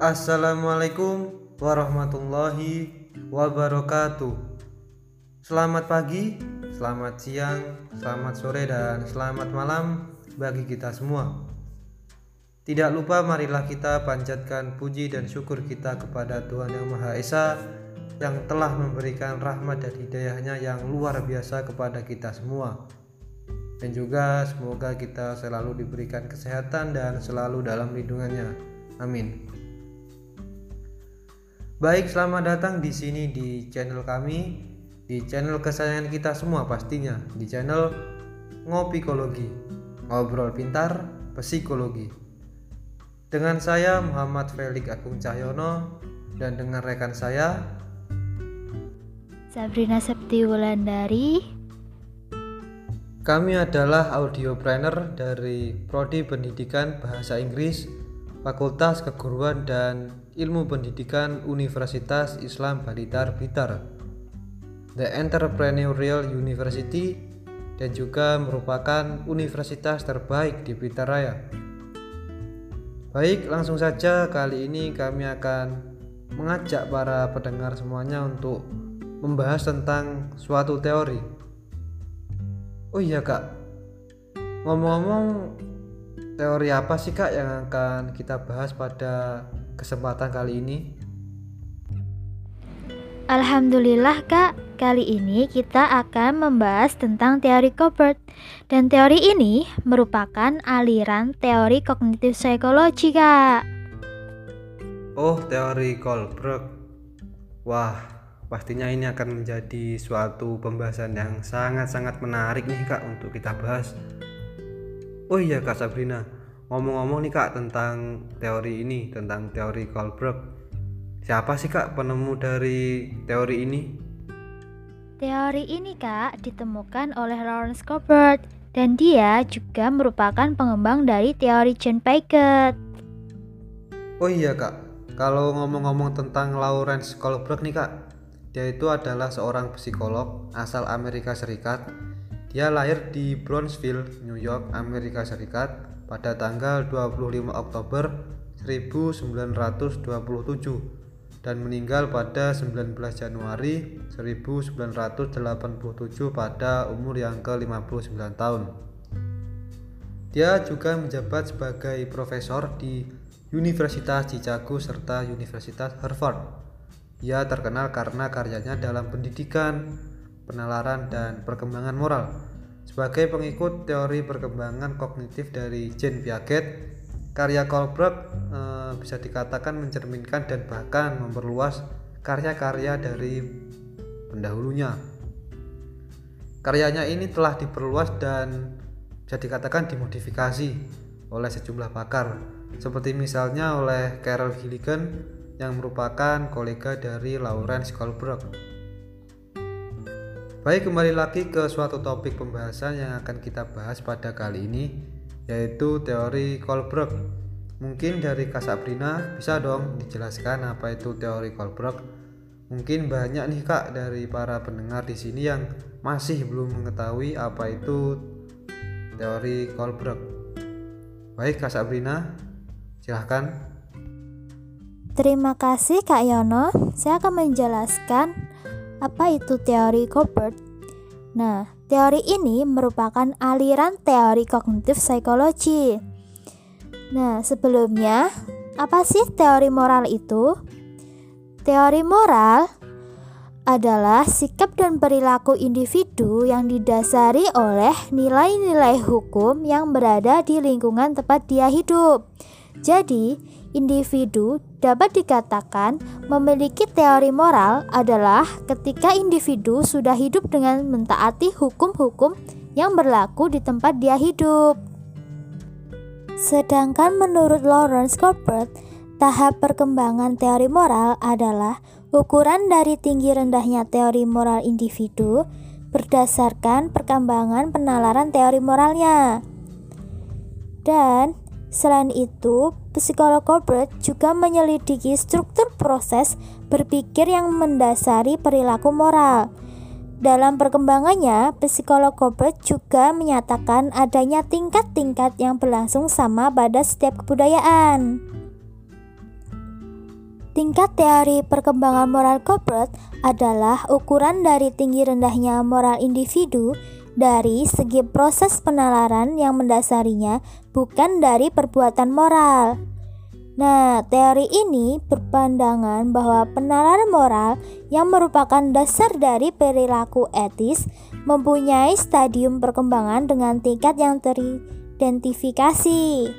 Assalamualaikum warahmatullahi wabarakatuh. Selamat pagi, selamat siang, selamat sore, dan selamat malam bagi kita semua. Tidak lupa marilah kita panjatkan puji dan syukur kita kepada Tuhan Yang Maha Esa yang telah memberikan rahmat dan hidayahnya yang luar biasa kepada kita semua. Dan juga semoga kita selalu diberikan kesehatan dan selalu dalam lindungannya. Amin. Baik, selamat datang di sini di channel kami, di channel kesayangan kita semua pastinya, di channel Ngopikologi, ngobrol pintar psikologi. Dengan saya Muhammad Felix Agung Cahyono dan dengan rekan saya Sabrina Septi Wulandari. Kami adalah audiopreneur dari Prodi Pendidikan Bahasa Inggris Fakultas Keguruan dan Ilmu Pendidikan Universitas Islam Balitar Blitar, The Entrepreneurial University, dan juga merupakan universitas terbaik di Blitar Raya. Baik, langsung saja kali ini kami akan mengajak para pendengar semuanya untuk membahas tentang suatu teori. Oh iya kak, ngomong-ngomong teori apa sih kak yang akan kita bahas pada kesempatan kali ini? Alhamdulillah Kak, kali ini kita akan membahas tentang teori Colbert Dan teori ini merupakan aliran teori kognitif psikologi Kak. Oh, teori Colbert Wah, pastinya ini akan menjadi suatu pembahasan yang sangat-sangat menarik nih Kak untuk kita bahas. Oh iya Kak Sabrina, ngomong-ngomong nih kak tentang teori ini tentang teori Colbert siapa sih kak penemu dari teori ini? Teori ini kak ditemukan oleh Lawrence Colbert dan dia juga merupakan pengembang dari teori John Piaget oh iya kak. Kalau ngomong-ngomong tentang Lawrence Colbert nih kak dia itu adalah seorang psikolog asal Amerika Serikat. Dia lahir di Brownsville, New York, Amerika Serikat pada tanggal 25 Oktober 1927 dan meninggal pada 19 Januari 1987 pada umur yang ke-59 tahun. Dia juga menjabat sebagai profesor di Universitas Chicago serta Universitas Harvard. Ia terkenal karena karyanya dalam pendidikan, penalaran, dan perkembangan moral sebagai pengikut teori perkembangan kognitif dari Jean Piaget, karya Colbert e, bisa dikatakan mencerminkan dan bahkan memperluas karya-karya dari pendahulunya. Karyanya ini telah diperluas dan bisa dikatakan dimodifikasi oleh sejumlah pakar, seperti misalnya oleh Carol Gilligan yang merupakan kolega dari Lawrence Colbert. Baik, kembali lagi ke suatu topik pembahasan yang akan kita bahas pada kali ini, yaitu teori Kolberg. Mungkin dari Kak Sabrina bisa dong dijelaskan apa itu teori Kolberg. Mungkin banyak nih Kak dari para pendengar di sini yang masih belum mengetahui apa itu teori Kolberg. Baik Kak Sabrina, silahkan. Terima kasih Kak Yono. Saya akan menjelaskan apa itu teori Colbert? Nah, teori ini merupakan aliran teori kognitif psikologi. Nah, sebelumnya, apa sih teori moral itu? Teori moral adalah sikap dan perilaku individu yang didasari oleh nilai-nilai hukum yang berada di lingkungan tempat dia hidup. Jadi, individu dapat dikatakan memiliki teori moral adalah ketika individu sudah hidup dengan mentaati hukum-hukum yang berlaku di tempat dia hidup. Sedangkan menurut Lawrence Colbert, tahap perkembangan teori moral adalah ukuran dari tinggi rendahnya teori moral individu berdasarkan perkembangan penalaran teori moralnya. Dan Selain itu, psikolog corporate juga menyelidiki struktur proses berpikir yang mendasari perilaku moral. Dalam perkembangannya, psikolog corporate juga menyatakan adanya tingkat-tingkat yang berlangsung sama pada setiap kebudayaan. Tingkat teori perkembangan moral corporate adalah ukuran dari tinggi rendahnya moral individu dari segi proses penalaran yang mendasarinya, bukan dari perbuatan moral. Nah, teori ini berpandangan bahwa penalaran moral yang merupakan dasar dari perilaku etis mempunyai stadium perkembangan dengan tingkat yang teridentifikasi.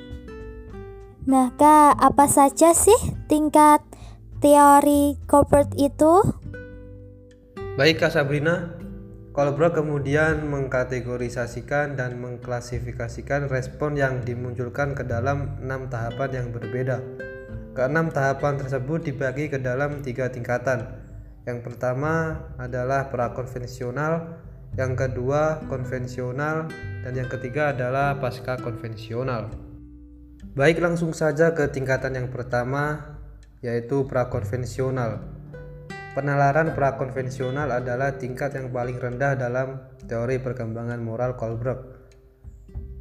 Nah, Kak, apa saja sih tingkat teori corporate itu? Baik Kak Sabrina, Kolbrock kemudian mengkategorisasikan dan mengklasifikasikan respon yang dimunculkan ke dalam enam tahapan yang berbeda. Keenam tahapan tersebut dibagi ke dalam tiga tingkatan. Yang pertama adalah prakonvensional, yang kedua konvensional, dan yang ketiga adalah pasca konvensional. Baik langsung saja ke tingkatan yang pertama, yaitu prakonvensional. Penalaran prakonvensional adalah tingkat yang paling rendah dalam teori perkembangan moral Kohlberg.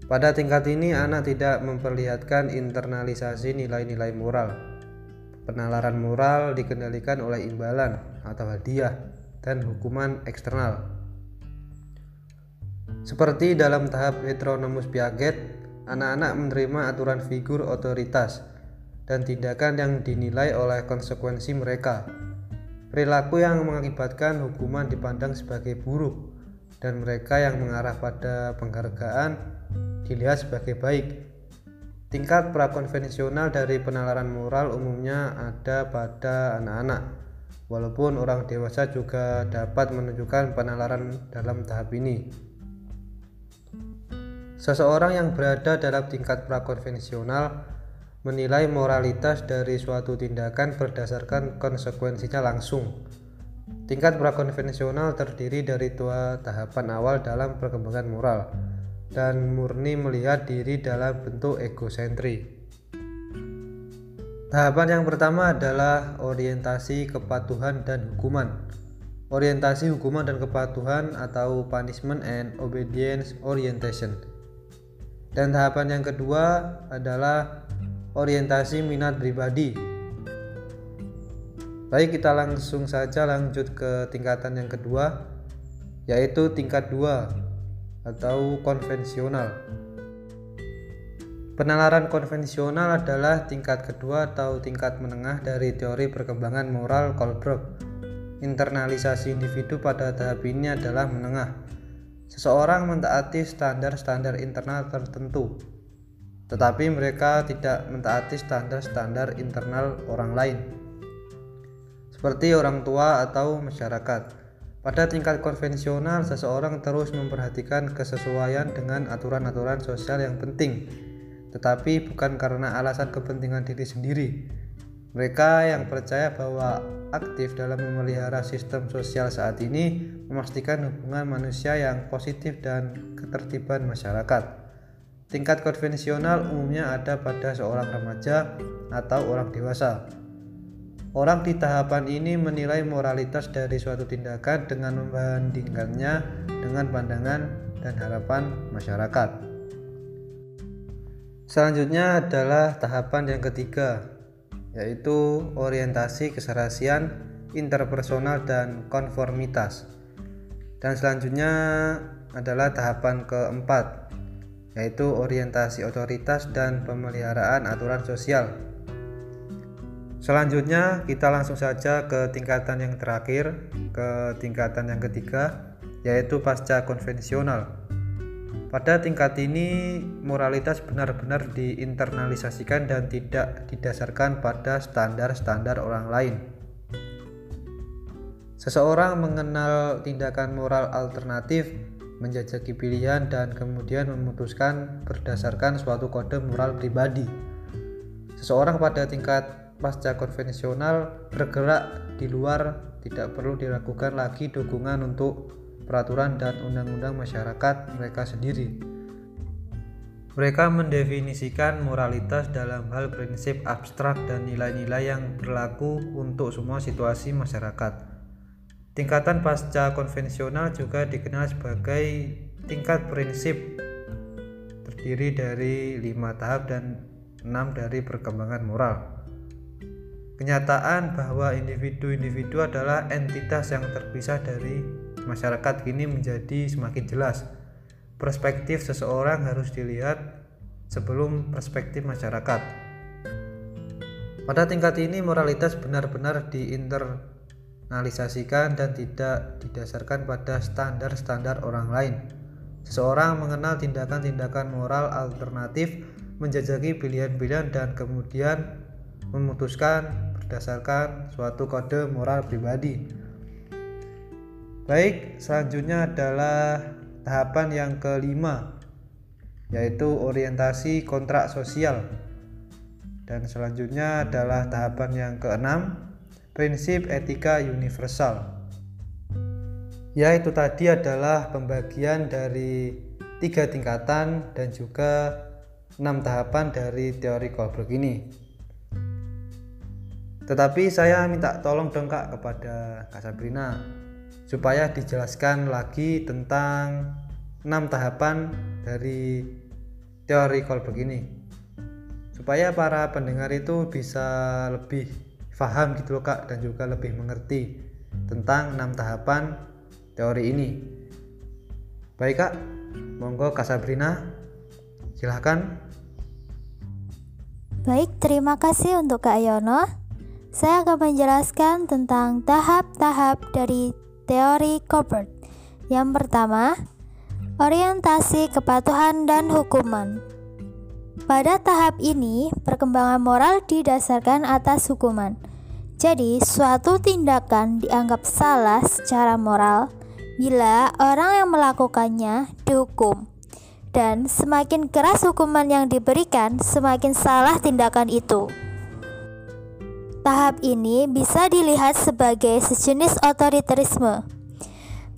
Pada tingkat ini, anak tidak memperlihatkan internalisasi nilai-nilai moral. Penalaran moral dikendalikan oleh imbalan atau hadiah dan hukuman eksternal. Seperti dalam tahap heteronomus Piaget, anak-anak menerima aturan figur otoritas dan tindakan yang dinilai oleh konsekuensi mereka. Perilaku yang mengakibatkan hukuman dipandang sebagai buruk dan mereka yang mengarah pada penghargaan dilihat sebagai baik. Tingkat prakonvensional dari penalaran moral umumnya ada pada anak-anak, walaupun orang dewasa juga dapat menunjukkan penalaran dalam tahap ini. Seseorang yang berada dalam tingkat prakonvensional menilai moralitas dari suatu tindakan berdasarkan konsekuensinya langsung. Tingkat prakonvensional terdiri dari dua tahapan awal dalam perkembangan moral dan murni melihat diri dalam bentuk egosentri. Tahapan yang pertama adalah orientasi kepatuhan dan hukuman. Orientasi hukuman dan kepatuhan atau punishment and obedience orientation. Dan tahapan yang kedua adalah orientasi minat pribadi. Baik, kita langsung saja lanjut ke tingkatan yang kedua, yaitu tingkat 2 atau konvensional. Penalaran konvensional adalah tingkat kedua atau tingkat menengah dari teori perkembangan moral Kohlberg. Internalisasi individu pada tahap ini adalah menengah. Seseorang mentaati standar-standar internal tertentu, tetapi mereka tidak mentaati standar-standar internal orang lain, seperti orang tua atau masyarakat. Pada tingkat konvensional, seseorang terus memperhatikan kesesuaian dengan aturan-aturan sosial yang penting, tetapi bukan karena alasan kepentingan diri sendiri. Mereka yang percaya bahwa aktif dalam memelihara sistem sosial saat ini memastikan hubungan manusia yang positif dan ketertiban masyarakat. Tingkat konvensional umumnya ada pada seorang remaja atau orang dewasa. Orang di tahapan ini menilai moralitas dari suatu tindakan dengan membandingkannya dengan pandangan dan harapan masyarakat. Selanjutnya adalah tahapan yang ketiga, yaitu orientasi keserasian interpersonal dan konformitas. Dan selanjutnya adalah tahapan keempat, yaitu orientasi otoritas dan pemeliharaan aturan sosial. Selanjutnya, kita langsung saja ke tingkatan yang terakhir, ke tingkatan yang ketiga, yaitu pasca konvensional. Pada tingkat ini, moralitas benar-benar diinternalisasikan dan tidak didasarkan pada standar-standar orang lain. Seseorang mengenal tindakan moral alternatif menjajaki pilihan dan kemudian memutuskan berdasarkan suatu kode moral pribadi. Seseorang pada tingkat pasca konvensional bergerak di luar tidak perlu dilakukan lagi dukungan untuk peraturan dan undang-undang masyarakat mereka sendiri. Mereka mendefinisikan moralitas dalam hal prinsip abstrak dan nilai-nilai yang berlaku untuk semua situasi masyarakat. Tingkatan pasca konvensional juga dikenal sebagai tingkat prinsip terdiri dari lima tahap dan enam dari perkembangan moral. kenyataan bahwa individu-individu adalah entitas yang terpisah dari masyarakat kini menjadi semakin jelas. Perspektif seseorang harus dilihat sebelum perspektif masyarakat. Pada tingkat ini moralitas benar-benar diinternalisasikan dan tidak didasarkan pada standar-standar orang lain. Seseorang mengenal tindakan-tindakan moral alternatif, menjajaki pilihan-pilihan dan kemudian memutuskan berdasarkan suatu kode moral pribadi. Baik, selanjutnya adalah tahapan yang kelima, yaitu orientasi kontrak sosial. Dan selanjutnya adalah tahapan yang keenam, prinsip etika universal. Ya, itu tadi adalah pembagian dari tiga tingkatan dan juga enam tahapan dari teori Kohlberg ini. Tetapi saya minta tolong dong kak kepada Kak Sabrina supaya dijelaskan lagi tentang enam tahapan dari teori Kohlberg ini supaya para pendengar itu bisa lebih paham gitu loh kak dan juga lebih mengerti tentang enam tahapan teori ini baik kak monggo kak Sabrina silahkan baik terima kasih untuk kak Yono saya akan menjelaskan tentang tahap-tahap dari teori Colbert. Yang pertama, orientasi kepatuhan dan hukuman. Pada tahap ini, perkembangan moral didasarkan atas hukuman. Jadi, suatu tindakan dianggap salah secara moral bila orang yang melakukannya dihukum. Dan semakin keras hukuman yang diberikan, semakin salah tindakan itu. Tahap ini bisa dilihat sebagai sejenis otoritarisme.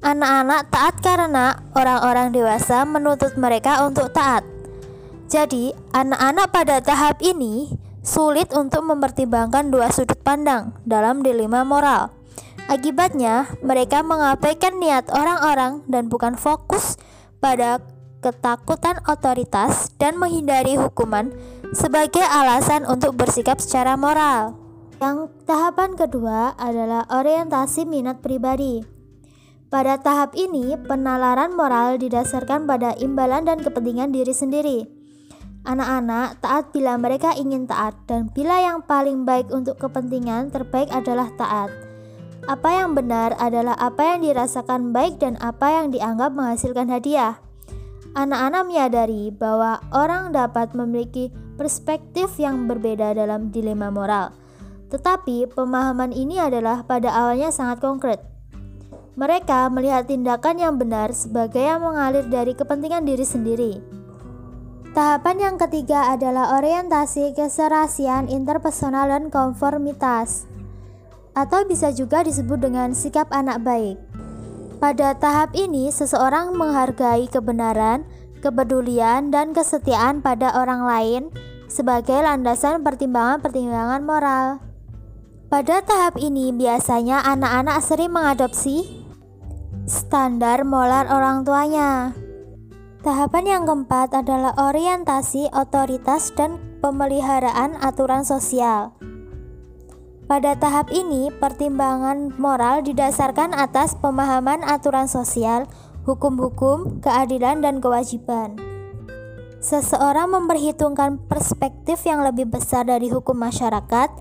Anak-anak taat karena orang-orang dewasa menuntut mereka untuk taat. Jadi, anak-anak pada tahap ini sulit untuk mempertimbangkan dua sudut pandang dalam dilema moral. Akibatnya, mereka mengabaikan niat orang-orang dan bukan fokus pada ketakutan otoritas dan menghindari hukuman sebagai alasan untuk bersikap secara moral. Yang tahapan kedua adalah orientasi minat pribadi. Pada tahap ini, penalaran moral didasarkan pada imbalan dan kepentingan diri sendiri. Anak-anak taat bila mereka ingin taat, dan bila yang paling baik untuk kepentingan terbaik adalah taat. Apa yang benar adalah apa yang dirasakan baik dan apa yang dianggap menghasilkan hadiah. Anak-anak menyadari bahwa orang dapat memiliki perspektif yang berbeda dalam dilema moral tetapi pemahaman ini adalah pada awalnya sangat konkret. Mereka melihat tindakan yang benar sebagai yang mengalir dari kepentingan diri sendiri. Tahapan yang ketiga adalah orientasi keserasian interpersonal dan konformitas, atau bisa juga disebut dengan sikap anak baik. Pada tahap ini, seseorang menghargai kebenaran, kepedulian, dan kesetiaan pada orang lain sebagai landasan pertimbangan-pertimbangan moral. Pada tahap ini biasanya anak-anak sering mengadopsi standar moral orang tuanya. Tahapan yang keempat adalah orientasi otoritas dan pemeliharaan aturan sosial. Pada tahap ini, pertimbangan moral didasarkan atas pemahaman aturan sosial, hukum-hukum, keadilan, dan kewajiban. Seseorang memperhitungkan perspektif yang lebih besar dari hukum masyarakat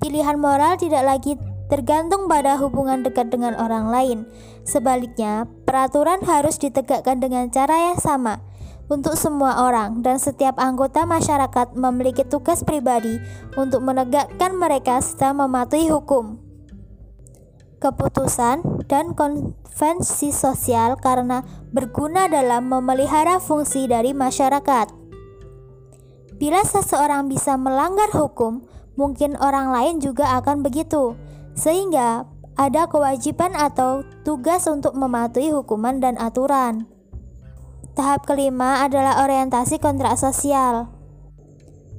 Pilihan moral tidak lagi tergantung pada hubungan dekat dengan orang lain. Sebaliknya, peraturan harus ditegakkan dengan cara yang sama untuk semua orang dan setiap anggota masyarakat memiliki tugas pribadi untuk menegakkan mereka serta mematuhi hukum. Keputusan dan konvensi sosial karena berguna dalam memelihara fungsi dari masyarakat. Bila seseorang bisa melanggar hukum, mungkin orang lain juga akan begitu. Sehingga ada kewajiban atau tugas untuk mematuhi hukuman dan aturan. Tahap kelima adalah orientasi kontrak sosial.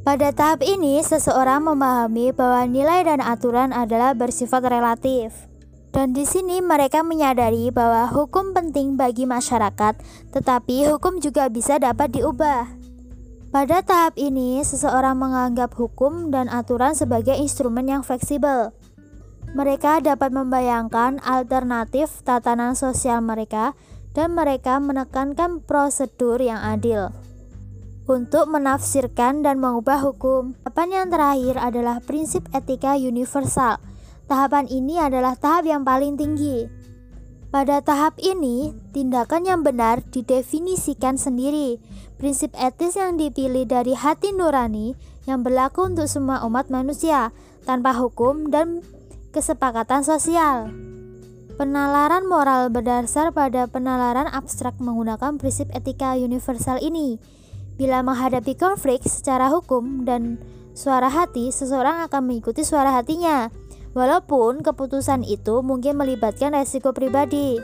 Pada tahap ini, seseorang memahami bahwa nilai dan aturan adalah bersifat relatif. Dan di sini mereka menyadari bahwa hukum penting bagi masyarakat, tetapi hukum juga bisa dapat diubah. Pada tahap ini, seseorang menganggap hukum dan aturan sebagai instrumen yang fleksibel. Mereka dapat membayangkan alternatif tatanan sosial mereka dan mereka menekankan prosedur yang adil untuk menafsirkan dan mengubah hukum. Tahapan yang terakhir adalah prinsip etika universal. Tahapan ini adalah tahap yang paling tinggi. Pada tahap ini, tindakan yang benar didefinisikan sendiri. Prinsip etis yang dipilih dari hati nurani yang berlaku untuk semua umat manusia tanpa hukum dan kesepakatan sosial. Penalaran moral berdasar pada penalaran abstrak menggunakan prinsip etika universal ini. Bila menghadapi konflik secara hukum dan suara hati, seseorang akan mengikuti suara hatinya walaupun keputusan itu mungkin melibatkan resiko pribadi.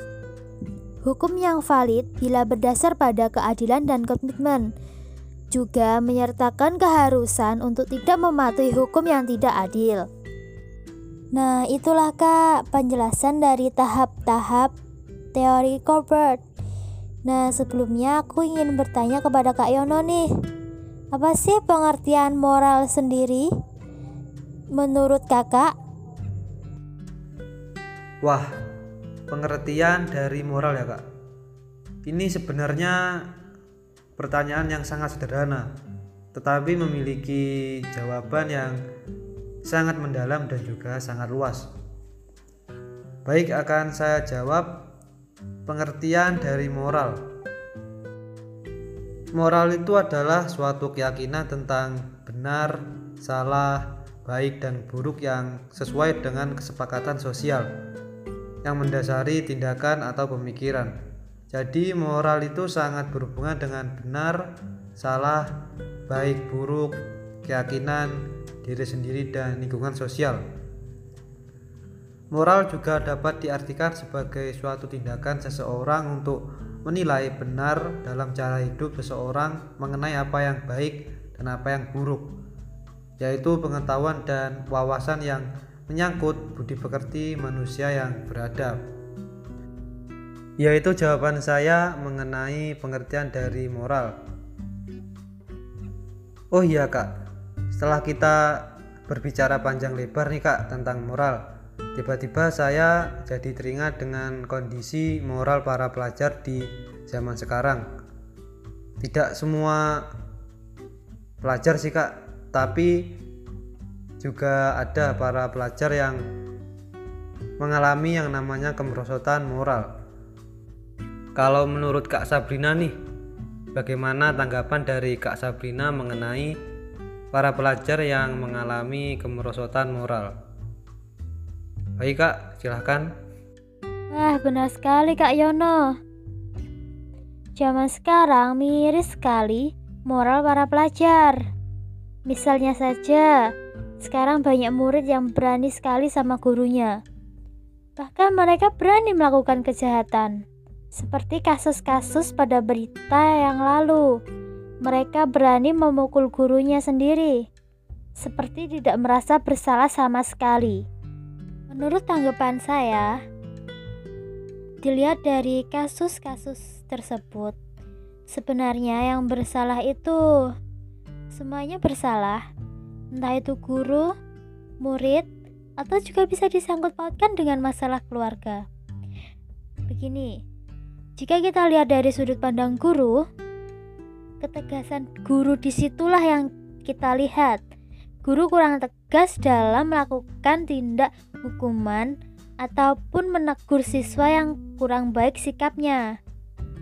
Hukum yang valid bila berdasar pada keadilan dan komitmen, juga menyertakan keharusan untuk tidak mematuhi hukum yang tidak adil. Nah, itulah Kak penjelasan dari tahap-tahap teori Colbert. Nah, sebelumnya aku ingin bertanya kepada Kak Yono nih. Apa sih pengertian moral sendiri? Menurut Kakak, Wah, pengertian dari moral ya kak. Ini sebenarnya pertanyaan yang sangat sederhana, tetapi memiliki jawaban yang sangat mendalam dan juga sangat luas. Baik akan saya jawab pengertian dari moral. Moral itu adalah suatu keyakinan tentang benar, salah, baik dan buruk yang sesuai dengan kesepakatan sosial yang mendasari tindakan atau pemikiran. Jadi moral itu sangat berhubungan dengan benar, salah, baik, buruk, keyakinan, diri sendiri dan lingkungan sosial. Moral juga dapat diartikan sebagai suatu tindakan seseorang untuk menilai benar dalam cara hidup seseorang mengenai apa yang baik dan apa yang buruk, yaitu pengetahuan dan wawasan yang menyangkut budi pekerti manusia yang beradab. Yaitu jawaban saya mengenai pengertian dari moral. Oh iya kak, setelah kita berbicara panjang lebar nih kak tentang moral, tiba-tiba saya jadi teringat dengan kondisi moral para pelajar di zaman sekarang. Tidak semua pelajar sih kak, tapi juga ada para pelajar yang mengalami yang namanya kemerosotan moral. Kalau menurut Kak Sabrina nih, bagaimana tanggapan dari Kak Sabrina mengenai para pelajar yang mengalami kemerosotan moral? Baik Kak, silahkan. Wah, benar sekali Kak Yono. Zaman sekarang miris sekali moral para pelajar. Misalnya saja, sekarang banyak murid yang berani sekali sama gurunya. Bahkan mereka berani melakukan kejahatan. Seperti kasus-kasus pada berita yang lalu. Mereka berani memukul gurunya sendiri. Seperti tidak merasa bersalah sama sekali. Menurut tanggapan saya, dilihat dari kasus-kasus tersebut, sebenarnya yang bersalah itu semuanya bersalah entah itu guru, murid, atau juga bisa disangkut pautkan dengan masalah keluarga. Begini, jika kita lihat dari sudut pandang guru, ketegasan guru di situlah yang kita lihat. Guru kurang tegas dalam melakukan tindak hukuman ataupun menegur siswa yang kurang baik sikapnya.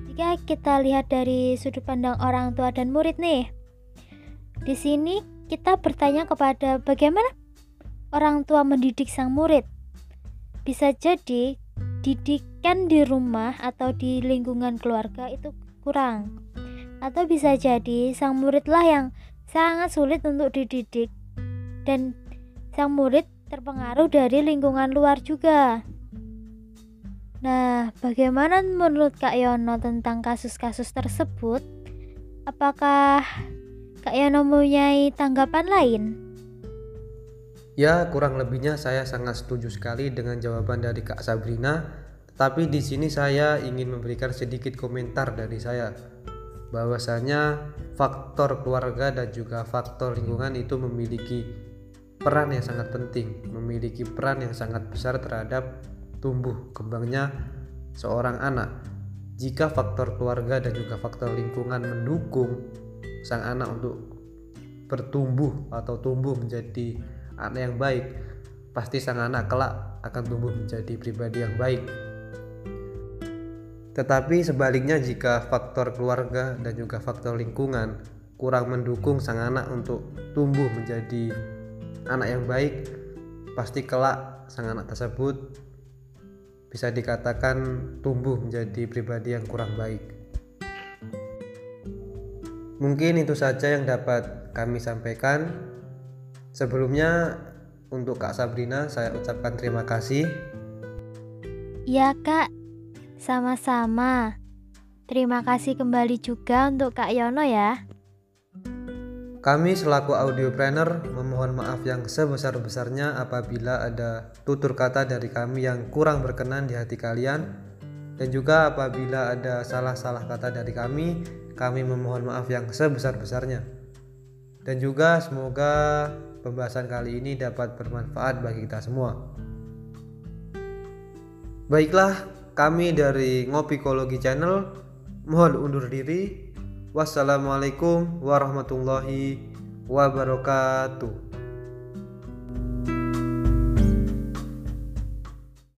Jika kita lihat dari sudut pandang orang tua dan murid nih, di sini kita bertanya kepada bagaimana orang tua mendidik sang murid. Bisa jadi didikan di rumah atau di lingkungan keluarga itu kurang. Atau bisa jadi sang muridlah yang sangat sulit untuk dididik dan sang murid terpengaruh dari lingkungan luar juga. Nah, bagaimana menurut Kak Yono tentang kasus-kasus tersebut? Apakah Kak Yono mempunyai tanggapan lain? Ya, kurang lebihnya saya sangat setuju sekali dengan jawaban dari Kak Sabrina. Tapi di sini saya ingin memberikan sedikit komentar dari saya. Bahwasanya faktor keluarga dan juga faktor lingkungan itu memiliki peran yang sangat penting, memiliki peran yang sangat besar terhadap tumbuh kembangnya seorang anak. Jika faktor keluarga dan juga faktor lingkungan mendukung sang anak untuk bertumbuh atau tumbuh menjadi anak yang baik, pasti sang anak kelak akan tumbuh menjadi pribadi yang baik. Tetapi sebaliknya jika faktor keluarga dan juga faktor lingkungan kurang mendukung sang anak untuk tumbuh menjadi anak yang baik, pasti kelak sang anak tersebut bisa dikatakan tumbuh menjadi pribadi yang kurang baik. Mungkin itu saja yang dapat kami sampaikan. Sebelumnya untuk Kak Sabrina saya ucapkan terima kasih. Ya Kak, sama-sama. Terima kasih kembali juga untuk Kak Yono ya. Kami selaku audiopreneur memohon maaf yang sebesar-besarnya apabila ada tutur kata dari kami yang kurang berkenan di hati kalian dan juga apabila ada salah-salah kata dari kami, kami memohon maaf yang sebesar-besarnya. Dan juga semoga pembahasan kali ini dapat bermanfaat bagi kita semua. Baiklah, kami dari Ngopikologi Channel mohon undur diri. Wassalamualaikum warahmatullahi wabarakatuh.